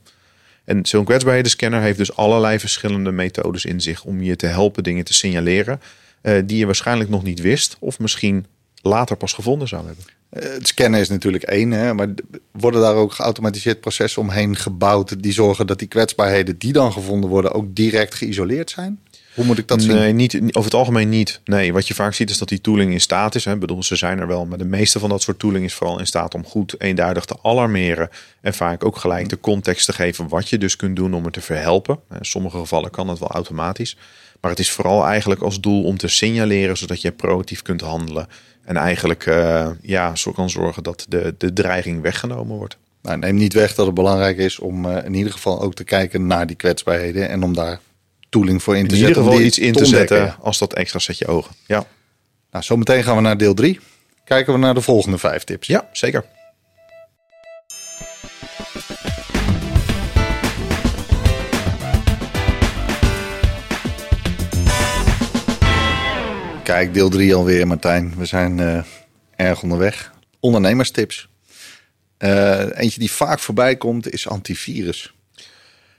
En zo'n kwetsbaarheidenscanner heeft dus allerlei verschillende methodes in zich om je te helpen dingen te signaleren uh, die je waarschijnlijk nog niet wist of misschien later pas gevonden zou hebben. Eh, het scannen is natuurlijk één, hè, maar worden daar ook geautomatiseerd processen omheen gebouwd die zorgen dat die kwetsbaarheden die dan gevonden worden ook direct geïsoleerd zijn? Hoe moet ik dat zien? Nee, niet, over het algemeen niet. Nee, wat je vaak ziet is dat die tooling in staat is. Hè. Ik bedoel, ze zijn er wel, maar de meeste van dat soort tooling is vooral in staat om goed eenduidig te alarmeren. En vaak ook gelijk de context te geven wat je dus kunt doen om het te verhelpen. In sommige gevallen kan het wel automatisch. Maar het is vooral eigenlijk als doel om te signaleren zodat je proactief kunt handelen. En eigenlijk uh, ja, zo kan zorgen dat de, de dreiging weggenomen wordt. Nou, neem niet weg dat het belangrijk is om uh, in ieder geval ook te kijken naar die kwetsbaarheden. En om daar tooling voor in te in zetten. In ieder geval iets in te, zetten als dat extra zet je ogen. Ja. Nou, zometeen gaan we naar deel 3. Kijken we naar de volgende vijf tips. Ja, zeker. Kijk, deel 3 alweer, Martijn. We zijn uh, erg onderweg. Ondernemerstips. Uh, eentje die vaak voorbij komt is antivirus.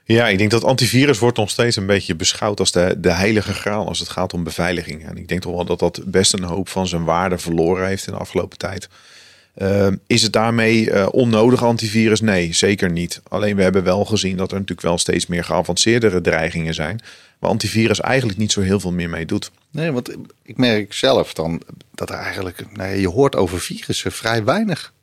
Ja, ik denk dat antivirus wordt nog steeds een beetje beschouwd als de, de heilige graal als het gaat om beveiliging. En ik denk toch wel dat dat best een hoop van zijn waarde verloren heeft in de afgelopen tijd. Uh, is het daarmee uh, onnodig antivirus? Nee, zeker niet. Alleen we hebben wel gezien dat er natuurlijk wel steeds meer geavanceerdere dreigingen zijn. Waar antivirus eigenlijk niet zo heel veel meer mee doet. Nee, want ik merk zelf dan dat er eigenlijk, nee, je hoort over virussen vrij weinig.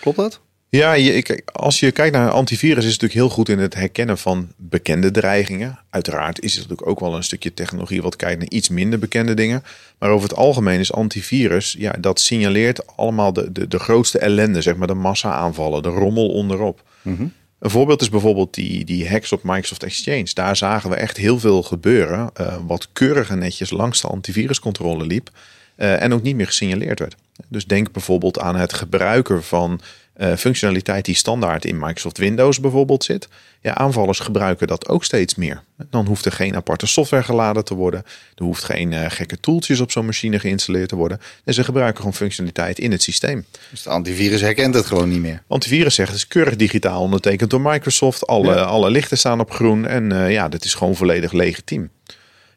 Klopt dat? Ja, je, als je kijkt naar antivirus is het natuurlijk heel goed in het herkennen van bekende dreigingen. Uiteraard is het natuurlijk ook wel een stukje technologie wat kijkt naar iets minder bekende dingen. Maar over het algemeen is antivirus, ja, dat signaleert allemaal de, de, de grootste ellende, zeg maar de massa-aanvallen, de rommel onderop. Mhm. Een voorbeeld is bijvoorbeeld die, die hacks op Microsoft Exchange. Daar zagen we echt heel veel gebeuren, uh, wat keurig en netjes langs de antiviruscontrole liep. Uh, en ook niet meer gesignaleerd werd. Dus denk bijvoorbeeld aan het gebruiken van uh, functionaliteit die standaard in Microsoft Windows bijvoorbeeld zit. Ja, aanvallers gebruiken dat ook steeds meer. Dan hoeft er geen aparte software geladen te worden. Er hoeft geen uh, gekke tooltjes op zo'n machine geïnstalleerd te worden. En ze gebruiken gewoon functionaliteit in het systeem. Dus de antivirus herkent het gewoon niet meer. Antivirus zegt het is keurig digitaal ondertekend door Microsoft. Alle, ja. alle lichten staan op groen en uh, ja, dat is gewoon volledig legitiem.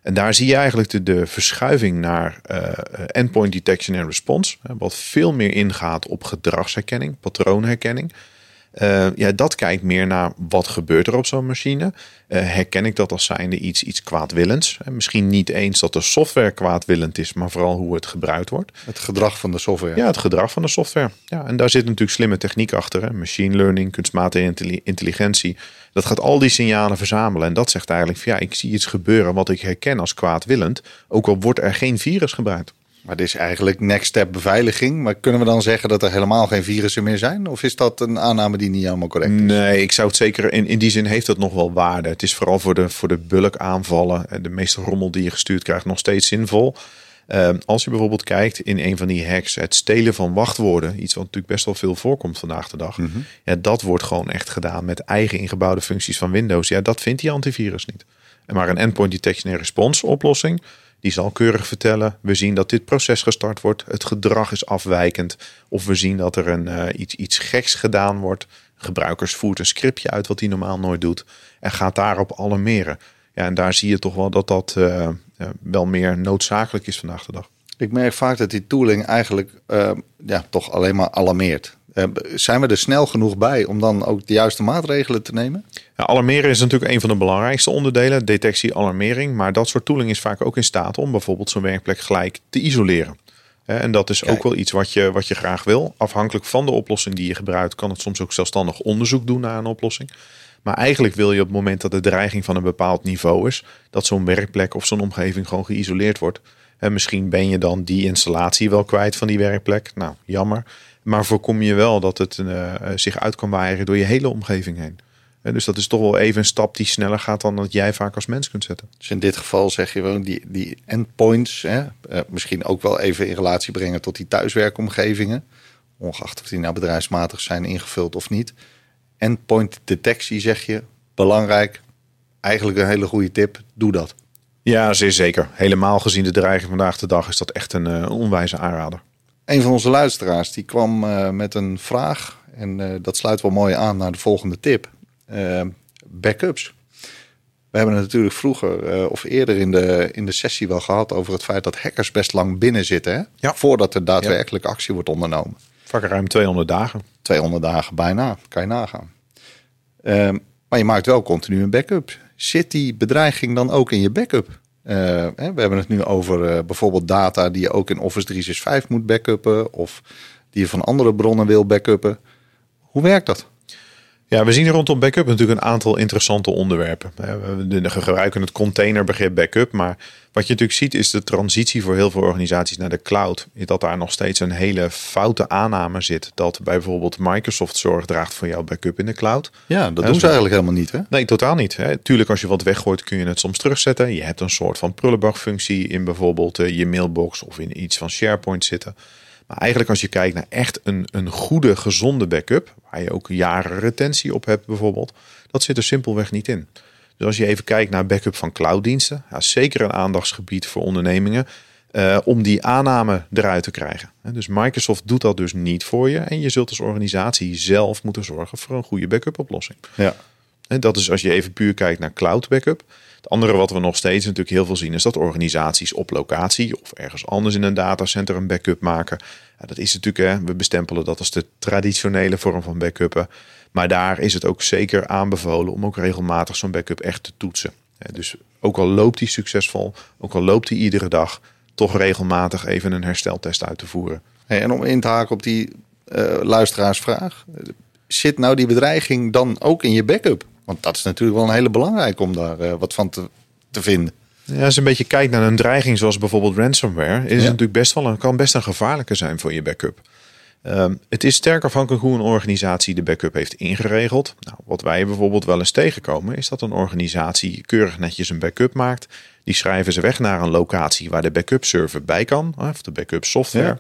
En daar zie je eigenlijk de, de verschuiving naar uh, endpoint detection en response. Wat veel meer ingaat op gedragsherkenning, patroonherkenning. Uh, ja, dat kijkt meer naar wat gebeurt er op zo'n machine. Uh, herken ik dat als zijnde iets, iets kwaadwillends? En misschien niet eens dat de software kwaadwillend is, maar vooral hoe het gebruikt wordt. Het gedrag van de software. Ja, het gedrag van de software. Ja, en daar zit natuurlijk slimme techniek achter. Hè? Machine learning, kunstmatige intelligentie. Dat gaat al die signalen verzamelen. En dat zegt eigenlijk van ja, ik zie iets gebeuren wat ik herken als kwaadwillend. Ook al wordt er geen virus gebruikt. Maar dit is eigenlijk next step beveiliging. Maar kunnen we dan zeggen dat er helemaal geen virussen meer zijn? Of is dat een aanname die niet helemaal correct is? Nee, ik zou het zeker. In, in die zin heeft dat nog wel waarde. Het is vooral voor de, voor de bulk aanvallen en de meeste rommel die je gestuurd krijgt nog steeds zinvol. Uh, als je bijvoorbeeld kijkt in een van die hacks, het stelen van wachtwoorden, iets wat natuurlijk best wel veel voorkomt vandaag de dag. Mm -hmm. Ja, dat wordt gewoon echt gedaan met eigen ingebouwde functies van Windows. Ja, dat vindt die antivirus niet. En maar een endpoint detection en response oplossing die zal keurig vertellen, we zien dat dit proces gestart wordt, het gedrag is afwijkend, of we zien dat er een, uh, iets, iets geks gedaan wordt. Gebruikers voert een scriptje uit wat hij normaal nooit doet en gaat daarop alarmeren. Ja, en daar zie je toch wel dat dat uh, uh, wel meer noodzakelijk is vandaag de dag. Ik merk vaak dat die tooling eigenlijk ja, toch alleen maar alarmeert. Uh, zijn we er snel genoeg bij om dan ook de juiste maatregelen te nemen? Ja, alarmeren is natuurlijk een van de belangrijkste onderdelen, detectie, alarmering. Maar dat soort tooling is vaak ook in staat om bijvoorbeeld zo'n werkplek gelijk te isoleren. En dat is ook wel iets wat je, wat je graag wil. Afhankelijk van de oplossing die je gebruikt, kan het soms ook zelfstandig onderzoek doen naar een oplossing. Maar eigenlijk wil je op het moment dat de dreiging van een bepaald niveau is, dat zo'n werkplek of zo'n omgeving gewoon geïsoleerd wordt. En misschien ben je dan die installatie wel kwijt van die werkplek. Nou, jammer. Maar voorkom je wel dat het zich uit kan waaien door je hele omgeving heen. En dus dat is toch wel even een stap die sneller gaat dan dat jij vaak als mens kunt zetten. Dus in dit geval zeg je wel die, die endpoints, hè, misschien ook wel even in relatie brengen tot die thuiswerkomgevingen. Ongeacht of die nou bedrijfsmatig zijn ingevuld of niet. Endpoint detectie zeg je, belangrijk. Eigenlijk een hele goede tip, doe dat. Ja, zeer zeker. Helemaal gezien de dreiging vandaag de dag is dat echt een, uh, onwijze aanrader. Een van onze luisteraars die kwam uh, met een vraag. En uh, dat sluit wel mooi aan naar de volgende tip. backups. We hebben het natuurlijk vroeger of eerder in de, in de sessie wel gehad over het feit dat hackers best lang binnen zitten. Hè? Ja. Voordat er daadwerkelijk ja. actie wordt ondernomen. Vaak ruim 200 dagen. 200 dagen bijna, kan je nagaan. Ehm, maar je maakt wel continu een backup. Zit die bedreiging dan ook in je backup? Uh, we hebben het nu over uh, bijvoorbeeld data die je ook in Office 365 moet backuppen. Of die je van andere bronnen wil backuppen. Hoe werkt dat? Ja, we zien rondom backup natuurlijk een aantal interessante onderwerpen. We gebruiken het containerbegrip backup, maar wat je natuurlijk ziet is de transitie voor heel veel organisaties naar de cloud. Dat daar nog steeds een hele foute aanname zit dat bij bijvoorbeeld Microsoft zorg draagt voor jouw backup in de cloud. Ja, dat doen ze eigenlijk helemaal niet. Hè? Nee, totaal niet. Tuurlijk, als je wat weggooit kun je het soms terugzetten. Je hebt een soort van prullenbakfunctie in bijvoorbeeld eh, je mailbox of in iets van SharePoint zitten. Maar eigenlijk als je kijkt naar echt een, een goede, gezonde backup, waar je ook jaren retentie op hebt bijvoorbeeld, dat zit er simpelweg niet in. Dus als je even kijkt naar backup van clouddiensten, ja, zeker een aandachtsgebied voor ondernemingen. Uh, om die aanname eruit te krijgen. Dus Microsoft doet dat dus niet voor je. En je zult als organisatie zelf moeten zorgen voor een goede backup oplossing. Ja. En dat is als je even puur kijkt naar cloud backup. Het andere wat we nog steeds natuurlijk heel veel zien is dat organisaties op locatie of ergens anders in een datacenter een backup maken. Ja, dat is natuurlijk, hè, we bestempelen dat als de traditionele vorm van backuppen. Maar daar is het ook zeker aanbevolen om ook regelmatig zo'n backup echt te toetsen. Dus ook al loopt die succesvol, ook al loopt die iedere dag, toch regelmatig even een hersteltest uit te voeren. En om in te haken op die uh, luisteraarsvraag, zit nou die bedreiging dan ook in je backup? Want dat is natuurlijk wel een hele belangrijke om daar uh, wat van te, te vinden. Ja, als je een beetje kijkt naar een dreiging zoals bijvoorbeeld ransomware, is het natuurlijk best wel een, kan best een gevaarlijke zijn voor je backup. Um, het is sterk afhankelijk hoe een organisatie de backup heeft ingeregeld. Nou, wat wij bijvoorbeeld wel eens tegenkomen, is dat een organisatie keurig netjes een backup maakt. Die schrijven ze weg naar een locatie waar de backup server bij kan, of de backup software.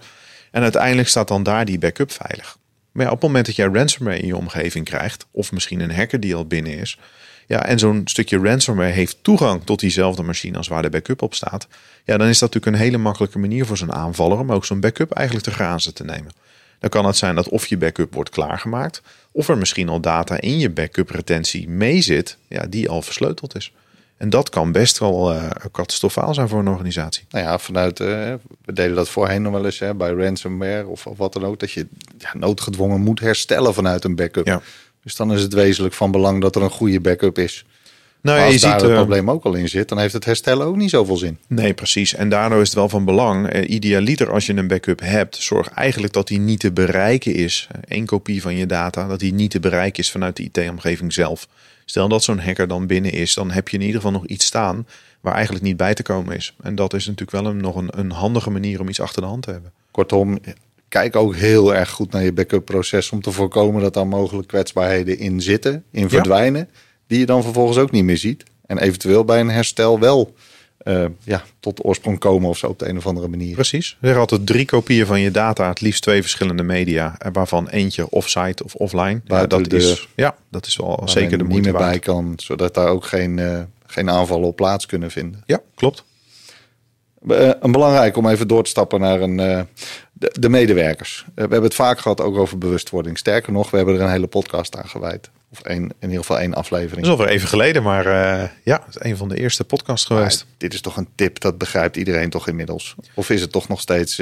En uiteindelijk staat dan daar die backup veilig. Maar op het moment dat jij ransomware in je omgeving krijgt, of misschien een hacker die al binnen is, ja, en zo'n stukje ransomware heeft toegang tot diezelfde machine als waar de backup op staat, ja, dan is dat natuurlijk een hele makkelijke manier voor zo'n aanvaller om ook zo'n backup eigenlijk te grazen te nemen. Dan kan het zijn dat of je backup wordt klaargemaakt, of er misschien al data in je backup retentie mee zit, ja, die al versleuteld is. En dat kan best wel uh, catastrofaal zijn voor een organisatie. Nou ja, vanuit, uh, we deden dat voorheen nog wel eens hè, bij ransomware of, of wat dan ook, dat je ja, noodgedwongen moet herstellen vanuit een backup. Ja. Dus dan is het wezenlijk van belang dat er een goede backup is. Nou, als je daar ziet, het eh, probleem ook al in zit, dan heeft het herstellen ook niet zoveel zin. Nee, precies. En daardoor is het wel van belang. Eh, idealiter als je een backup hebt, zorg eigenlijk dat die niet te bereiken is. Eén kopie van je data, dat die niet te bereiken is vanuit de IT-omgeving zelf. Stel dat zo'n hacker dan binnen is, dan heb je in ieder geval nog iets staan waar eigenlijk niet bij te komen is. En dat is natuurlijk wel een, nog een, een handige manier om iets achter de hand te hebben. Kortom, kijk ook heel erg goed naar je backup proces om te voorkomen dat daar mogelijk kwetsbaarheden in zitten, in verdwijnen, die je dan vervolgens ook niet meer ziet. En eventueel bij een herstel wel uh, ja, tot de oorsprong komen of zo op de een of andere manier. Precies. Er altijd drie kopieën van je data, het liefst twee verschillende media, waarvan eentje offsite of offline. Ja, dat, is, ja, dat is wel zeker de moeite niet meer bij kan, zodat daar ook geen, uh, geen aanvallen op plaats kunnen vinden. Ja, klopt. Uh, een belangrijk om even door te stappen naar een, de, de, medewerkers. We hebben het vaak gehad ook over bewustwording. Sterker nog, we hebben er een hele podcast aan gewijd. Of één, in ieder geval één aflevering. Dat is alweer even geleden, maar ja, het is een van de eerste podcasts geweest. dit is toch een tip, dat begrijpt iedereen toch inmiddels? Of is het toch nog steeds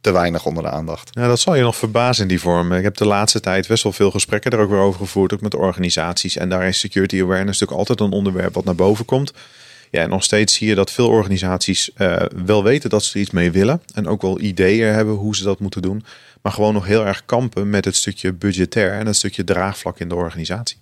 te weinig onder de aandacht? Ja, dat zal je nog verbazen in die vorm. Ik heb de laatste tijd best wel veel gesprekken er ook weer over gevoerd, ook met organisaties. En daar is security awareness natuurlijk altijd een onderwerp wat naar boven komt. Ja, en nog steeds zie je dat veel organisaties uh, wel weten dat ze er iets mee willen. En ook wel ideeën hebben hoe ze dat moeten doen. Maar gewoon nog heel erg kampen met het stukje budgetair en het stukje draagvlak in de organisatie.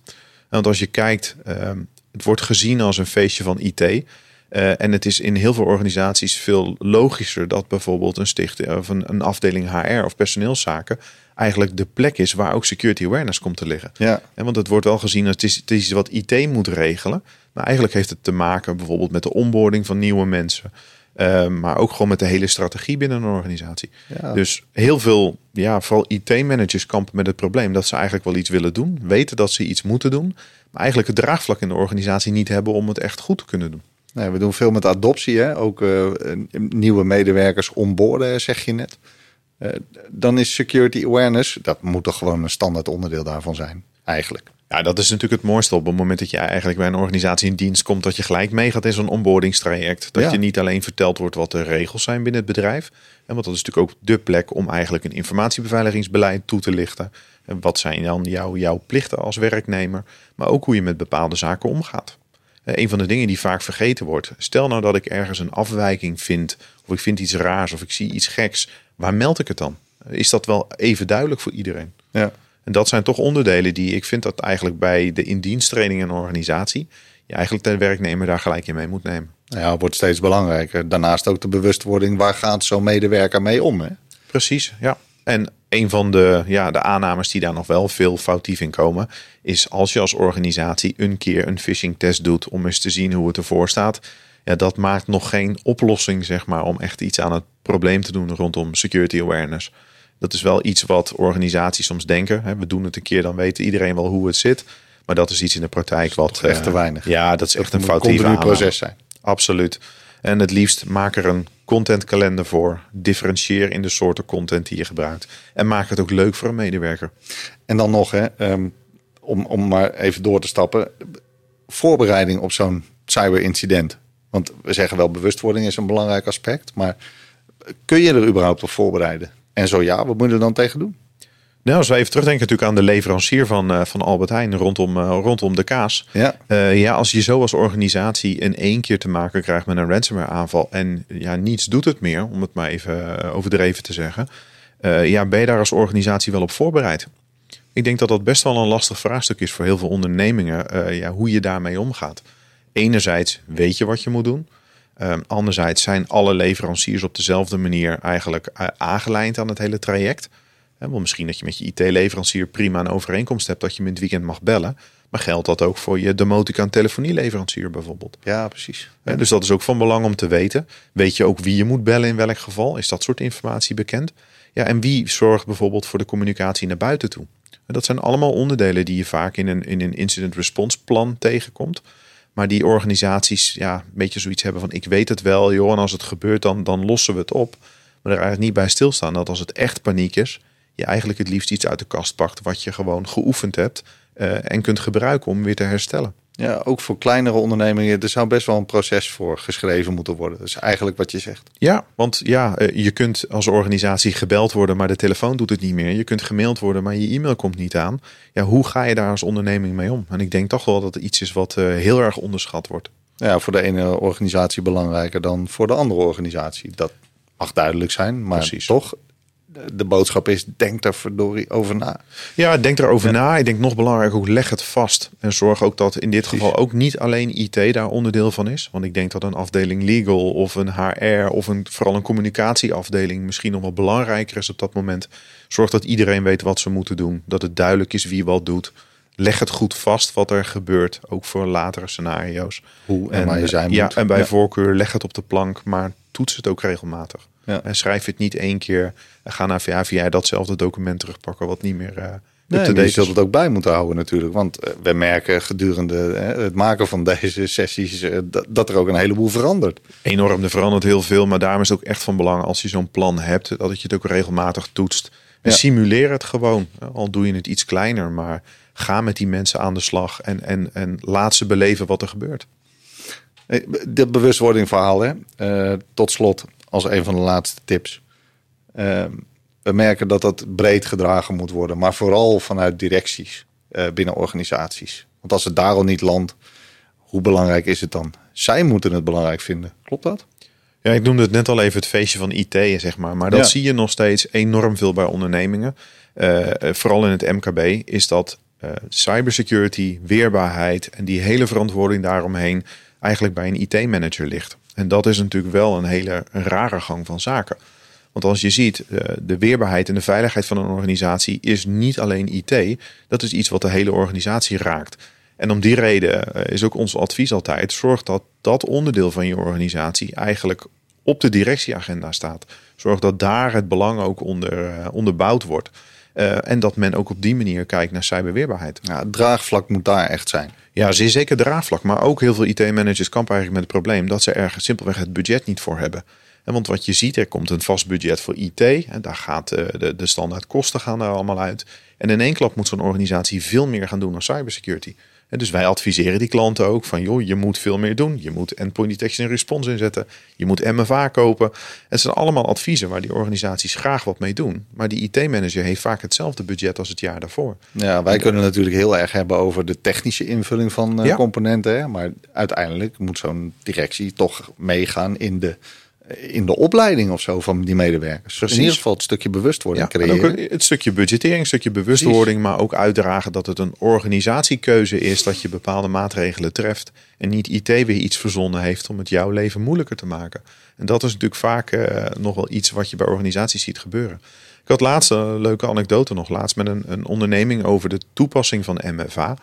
Want als je kijkt, uh, het wordt gezien als een feestje van IT. Uh, eh, en het is in heel veel organisaties veel logischer dat bijvoorbeeld een stichting of een, een afdeling HR of personeelszaken eigenlijk de plek is waar ook security awareness komt te liggen. Ja. En want het wordt wel gezien als het is, het is wat IT moet regelen. Maar eigenlijk heeft het te maken bijvoorbeeld met de onboarding van nieuwe mensen. Uh, maar ook gewoon met de hele strategie binnen een organisatie. Ja. Dus heel veel, ja, vooral IT-managers kampen met het probleem dat ze eigenlijk wel iets willen doen, weten dat ze iets moeten doen, maar eigenlijk het draagvlak in de organisatie niet hebben om het echt goed te kunnen doen. Nee, we doen veel met adoptie, hè? ook uh, nieuwe medewerkers onboorden, zeg je net. Uh, dan is security awareness, dat moet toch gewoon een standaard onderdeel daarvan zijn, eigenlijk. Ja, dat is natuurlijk het mooiste op het moment dat je eigenlijk bij een organisatie in dienst komt, dat je gelijk meegaat in zo'n onboardingstraject. Dat Ja. je niet alleen verteld wordt wat de regels zijn binnen het bedrijf. En want dat is natuurlijk ook de plek om eigenlijk een informatiebeveiligingsbeleid toe te lichten. En wat zijn dan jouw, jouw plichten als werknemer, maar ook hoe je met bepaalde zaken omgaat. Eh, Een van de dingen die vaak vergeten wordt. Stel nou dat ik ergens een afwijking vind, of ik vind iets raars, of ik zie iets geks. Waar meld ik het dan? Is dat wel even duidelijk voor iedereen? Ja. En dat zijn toch onderdelen die ik vind dat eigenlijk bij de indiensttraining in een organisatie, je eigenlijk de werknemer daar gelijk in mee moet nemen. Nou ja, wordt steeds belangrijker. Daarnaast ook de bewustwording, waar gaat zo'n medewerker mee om? Hè? Precies, ja. En een van de, ja, de aannames die daar nog wel veel foutief in komen, is als je als organisatie een keer een phishing test doet om eens te zien hoe het ervoor staat. Ja, dat maakt nog geen oplossing, zeg maar, om echt iets aan het probleem te doen rondom security awareness. Dat is wel iets wat organisaties soms denken. We doen het een keer, dan weet iedereen wel hoe het zit. Maar dat is iets in de praktijk wat echt eh, te weinig. Ja, dat is echt een een foutieve aanname. proces zijn. Absoluut. En het liefst maak er een contentkalender voor. Differentieer in de soorten content die je gebruikt. En maak het ook leuk voor een medewerker. En dan nog, hè, ehm, om, om maar even door te stappen. Voorbereiding op zo'n cyberincident. Want we zeggen wel, bewustwording is een belangrijk aspect. Maar kun je er überhaupt op voorbereiden? En zo ja, wat moet je er dan tegen doen? Nou, als we even terugdenken natuurlijk aan de leverancier van, eh, van Albert Heijn rondom, eh, rondom de kaas. Ja, Eh, ja, als je zo als organisatie in één keer te maken krijgt met een ransomware aanval en ja, niets doet het meer, om het maar even overdreven te zeggen. ja, ben je daar als organisatie wel op voorbereid? Ik denk dat dat best wel een lastig vraagstuk is voor heel veel ondernemingen, ja, hoe je daarmee omgaat. Enerzijds weet je wat je moet doen. Ehm, anderzijds zijn alle leveranciers op dezelfde manier eigenlijk eh, aangelijnd aan het hele traject. Want misschien dat je met je IT-leverancier prima een overeenkomst hebt dat je met het weekend mag bellen. Maar geldt dat ook voor je demoticon telefonieleverancier bijvoorbeeld? ja precies. Dus dat is ook van belang om te weten. Weet je ook wie je moet bellen in welk geval? Is dat soort informatie bekend? Ja, en wie zorgt bijvoorbeeld voor de communicatie naar buiten toe? Dat zijn allemaal onderdelen die je vaak in een, in een incident response plan tegenkomt. Maar die organisaties ja, een beetje zoiets hebben van ik weet het wel, joh, en als het gebeurt dan, dan lossen we het op. Maar er eigenlijk niet bij stilstaan dat als het echt paniek is, je eigenlijk het liefst iets uit de kast pakt wat je gewoon geoefend hebt eh, en kunt gebruiken om weer te herstellen. Ja, ook voor kleinere ondernemingen, er zou best wel een proces voor geschreven moeten worden. Dat is eigenlijk wat je zegt. Ja, want ja, eh, je kunt als organisatie gebeld worden, maar de telefoon doet het niet meer. Je kunt gemaild worden, maar je e-mail komt niet aan. Ja, hoe ga je daar als onderneming mee om? En ik denk toch wel dat het iets is wat eh, heel erg onderschat wordt. Ja, voor de ene organisatie belangrijker dan voor de andere organisatie. Dat mag duidelijk zijn, maar Precies. toch, de- boodschap is, denk daar verdorie over na. Ja, denk erover na. Ik denk nog belangrijk ook, leg het vast. En zorg ook dat in dit Precies. geval ook niet alleen IT daar onderdeel van is. Want ik denk dat een afdeling legal of een HR of een, vooral een communicatieafdeling misschien nog wel belangrijker is op dat moment. Zorg dat iedereen weet wat ze moeten doen. Dat het duidelijk is wie wat doet. Leg het goed vast wat er gebeurt, ook voor latere scenario's. Hoe en, waar je zijn ja, moet. en bij Ja. voorkeur leg het op de plank, maar toets het ook regelmatig. Ja. En schrijf het niet één keer en ga naar via via datzelfde document terugpakken wat niet meer eh Nee, maar je zult het ook bij moeten houden natuurlijk. Want eh, we merken gedurende hè, het maken van deze sessies eh, dat, dat er ook een heleboel verandert. Enorm, er verandert heel veel, maar daarom is het ook echt van belang als je zo'n plan hebt, dat je het ook regelmatig toetst. En Ja. simuleer het gewoon, al doe je het iets kleiner, maar ga met die mensen aan de slag en, en, en laat ze beleven wat er gebeurt. Eh, De bewustwording verhaal, hè? Eh, tot slot, als een van de laatste tips. Eh, we merken dat dat breed gedragen moet worden, maar vooral vanuit directies eh, binnen organisaties. Want als het daar al niet landt, hoe belangrijk is het dan? Zij moeten het belangrijk vinden. Klopt dat? Ja, ik noemde het net al even het feestje van IT, zeg maar. Maar dat Ja. zie je nog steeds enorm veel bij ondernemingen. Eh, eh, vooral in het MKB is dat cybersecurity, weerbaarheid en die hele verantwoording daaromheen eigenlijk bij een IT-manager ligt. En dat is natuurlijk wel een hele rare gang van zaken. Want als je ziet, eh, de weerbaarheid en de veiligheid van een organisatie is niet alleen IT. Dat is iets wat de hele organisatie raakt. En om die reden eh, is ook ons advies altijd: zorg dat dat onderdeel van je organisatie eigenlijk op de directieagenda staat. Zorg dat daar het belang ook onder, uh, onderbouwd wordt. Uh, en dat men ook op die manier kijkt naar cyberweerbaarheid. Ja, het draagvlak moet daar echt zijn. Ja, zeer zeker draagvlak. Maar ook heel veel IT-managers kampen eigenlijk met het probleem dat ze er simpelweg het budget niet voor hebben. En want wat je ziet, er komt een vast budget voor IT. En daar gaat de, de standaard kosten gaan daar allemaal uit. En in één klap moet zo'n organisatie veel meer gaan doen aan cybersecurity. En dus wij adviseren die klanten ook van, joh, je moet veel meer doen. Je moet endpoint detection en response inzetten. Je moet MFA kopen. Het zijn allemaal adviezen waar die organisaties graag wat mee doen. Maar die IT-manager heeft vaak hetzelfde budget als het jaar daarvoor. Ja, wij kunnen natuurlijk heel erg hebben over de technische invulling van uh, componenten. Hè? Maar uiteindelijk moet zo'n directie toch meegaan in de in de opleiding of zo van die medewerkers. Precies. In ieder geval het stukje bewustwording ja, creëren. Ook het stukje budgettering, een stukje bewustwording, maar ook uitdragen dat het een organisatiekeuze is dat je bepaalde maatregelen treft. En niet IT weer iets verzonnen heeft om het jouw leven moeilijker te maken. En dat is natuurlijk vaak uh, nog wel iets wat je bij organisaties ziet gebeuren. Ik had laatst een leuke anekdote nog laatst met een, een onderneming over de toepassing van MFA.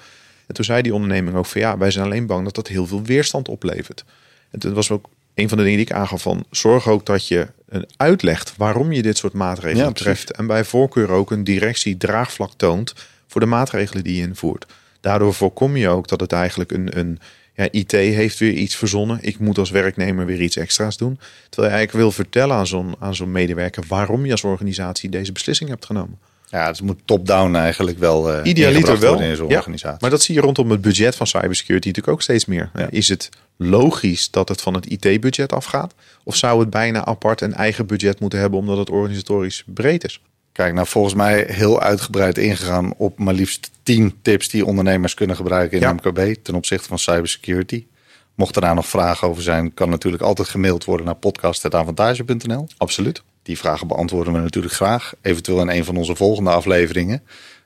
En toen zei die onderneming ook van ja, wij zijn alleen bang dat dat heel veel weerstand oplevert. En het was ook een van de dingen die ik aangaf van zorg ook dat je een uitlegt waarom je dit soort maatregelen treft. En bij voorkeur ook een directie draagvlak toont voor de maatregelen die je invoert. Daardoor voorkom je ook dat het eigenlijk een, een ja, IT heeft weer iets verzonnen. Ik moet als werknemer weer iets extra's doen. Terwijl je eigenlijk wil vertellen aan zo'n aan zo'n medewerker waarom je als organisatie deze beslissing hebt genomen. Ja, het moet top-down eigenlijk wel. Uh, Idealiter wel. In zo'n ja, organisatie. Maar dat zie je rondom het budget van cybersecurity natuurlijk ook steeds meer. Ja. Is het logisch dat het van het IT-budget afgaat? Of zou het bijna apart een eigen budget moeten hebben omdat het organisatorisch breed is? Kijk, nou volgens mij heel uitgebreid ingegaan op maar liefst 10 tips die ondernemers kunnen gebruiken in ja. MKB ten opzichte van cybersecurity. Mocht er daar nog vragen over zijn, kan natuurlijk altijd gemaild worden naar podcast.avantage.nl. Absoluut. Die vragen beantwoorden we natuurlijk graag. Eventueel in een van onze volgende afleveringen.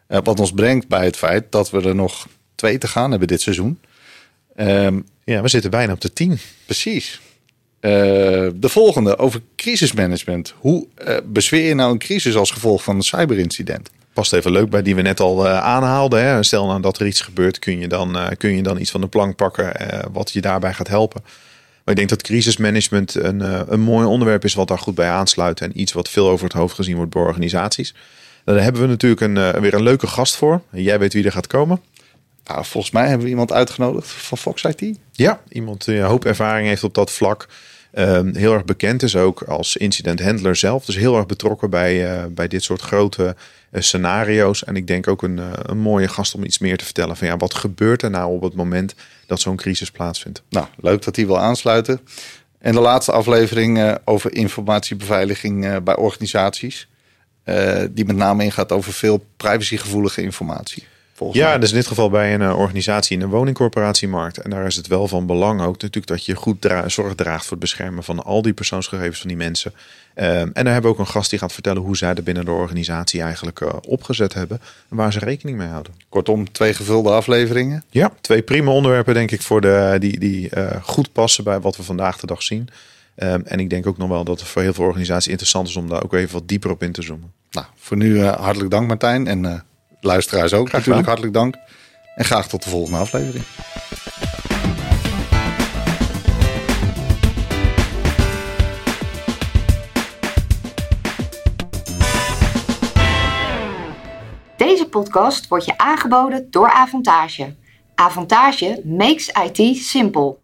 Uh, wat ons brengt bij het feit dat we er nog twee te gaan hebben dit seizoen. Um, ja, we zitten bijna op de tien. Precies. Uh, de volgende over crisismanagement. Hoe uh, bezweer je nou een crisis als gevolg van een cyberincident? Past even leuk bij die we net al aanhaalden. Hè? Stel nou dat er iets gebeurt, kun je dan, kun je dan iets van de plank pakken wat je daarbij gaat helpen. Maar ik denk dat crisismanagement een, een mooi onderwerp is wat daar goed bij aansluit. En iets wat veel over het hoofd gezien wordt bij organisaties. Daar hebben we natuurlijk een, weer een leuke gast voor. Jij weet wie er gaat komen. Nou, volgens mij hebben we iemand uitgenodigd van Fox IT. Ja, iemand die een hoop ervaring heeft op dat vlak. Um, heel erg bekend is ook als incident handler zelf. Dus heel erg betrokken bij, uh, bij dit soort grote uh, scenario's. En ik denk ook een, uh, een mooie gast om iets meer te vertellen. Van ja, wat gebeurt er nou op het moment dat zo'n crisis plaatsvindt? Nou, leuk dat hij wil aansluiten. En de laatste aflevering over informatiebeveiliging bij organisaties. die met name ingaat over veel privacygevoelige informatie ja, dus in dit geval bij een uh, organisatie in de woningcorporatiemarkt. En daar is het wel van belang ook natuurlijk dat je goed dra zorg draagt voor het beschermen van al die persoonsgegevens van die mensen. Um, en daar hebben we ook een gast die gaat vertellen hoe zij er binnen de organisatie eigenlijk uh, opgezet hebben. En waar ze rekening mee houden. Kortom, twee gevulde afleveringen. Ja, twee prima onderwerpen denk ik voor de, die, die uh, goed passen bij wat we vandaag de dag zien. Um, en ik denk ook nog wel dat het voor heel veel organisaties interessant is om daar ook even wat dieper op in te zoomen. Nou, voor nu hartelijk dank Martijn en luisteraars ook natuurlijk hartelijk dank. En graag tot de volgende aflevering. Deze podcast wordt je aangeboden door Avantage. Avantage makes IT simple.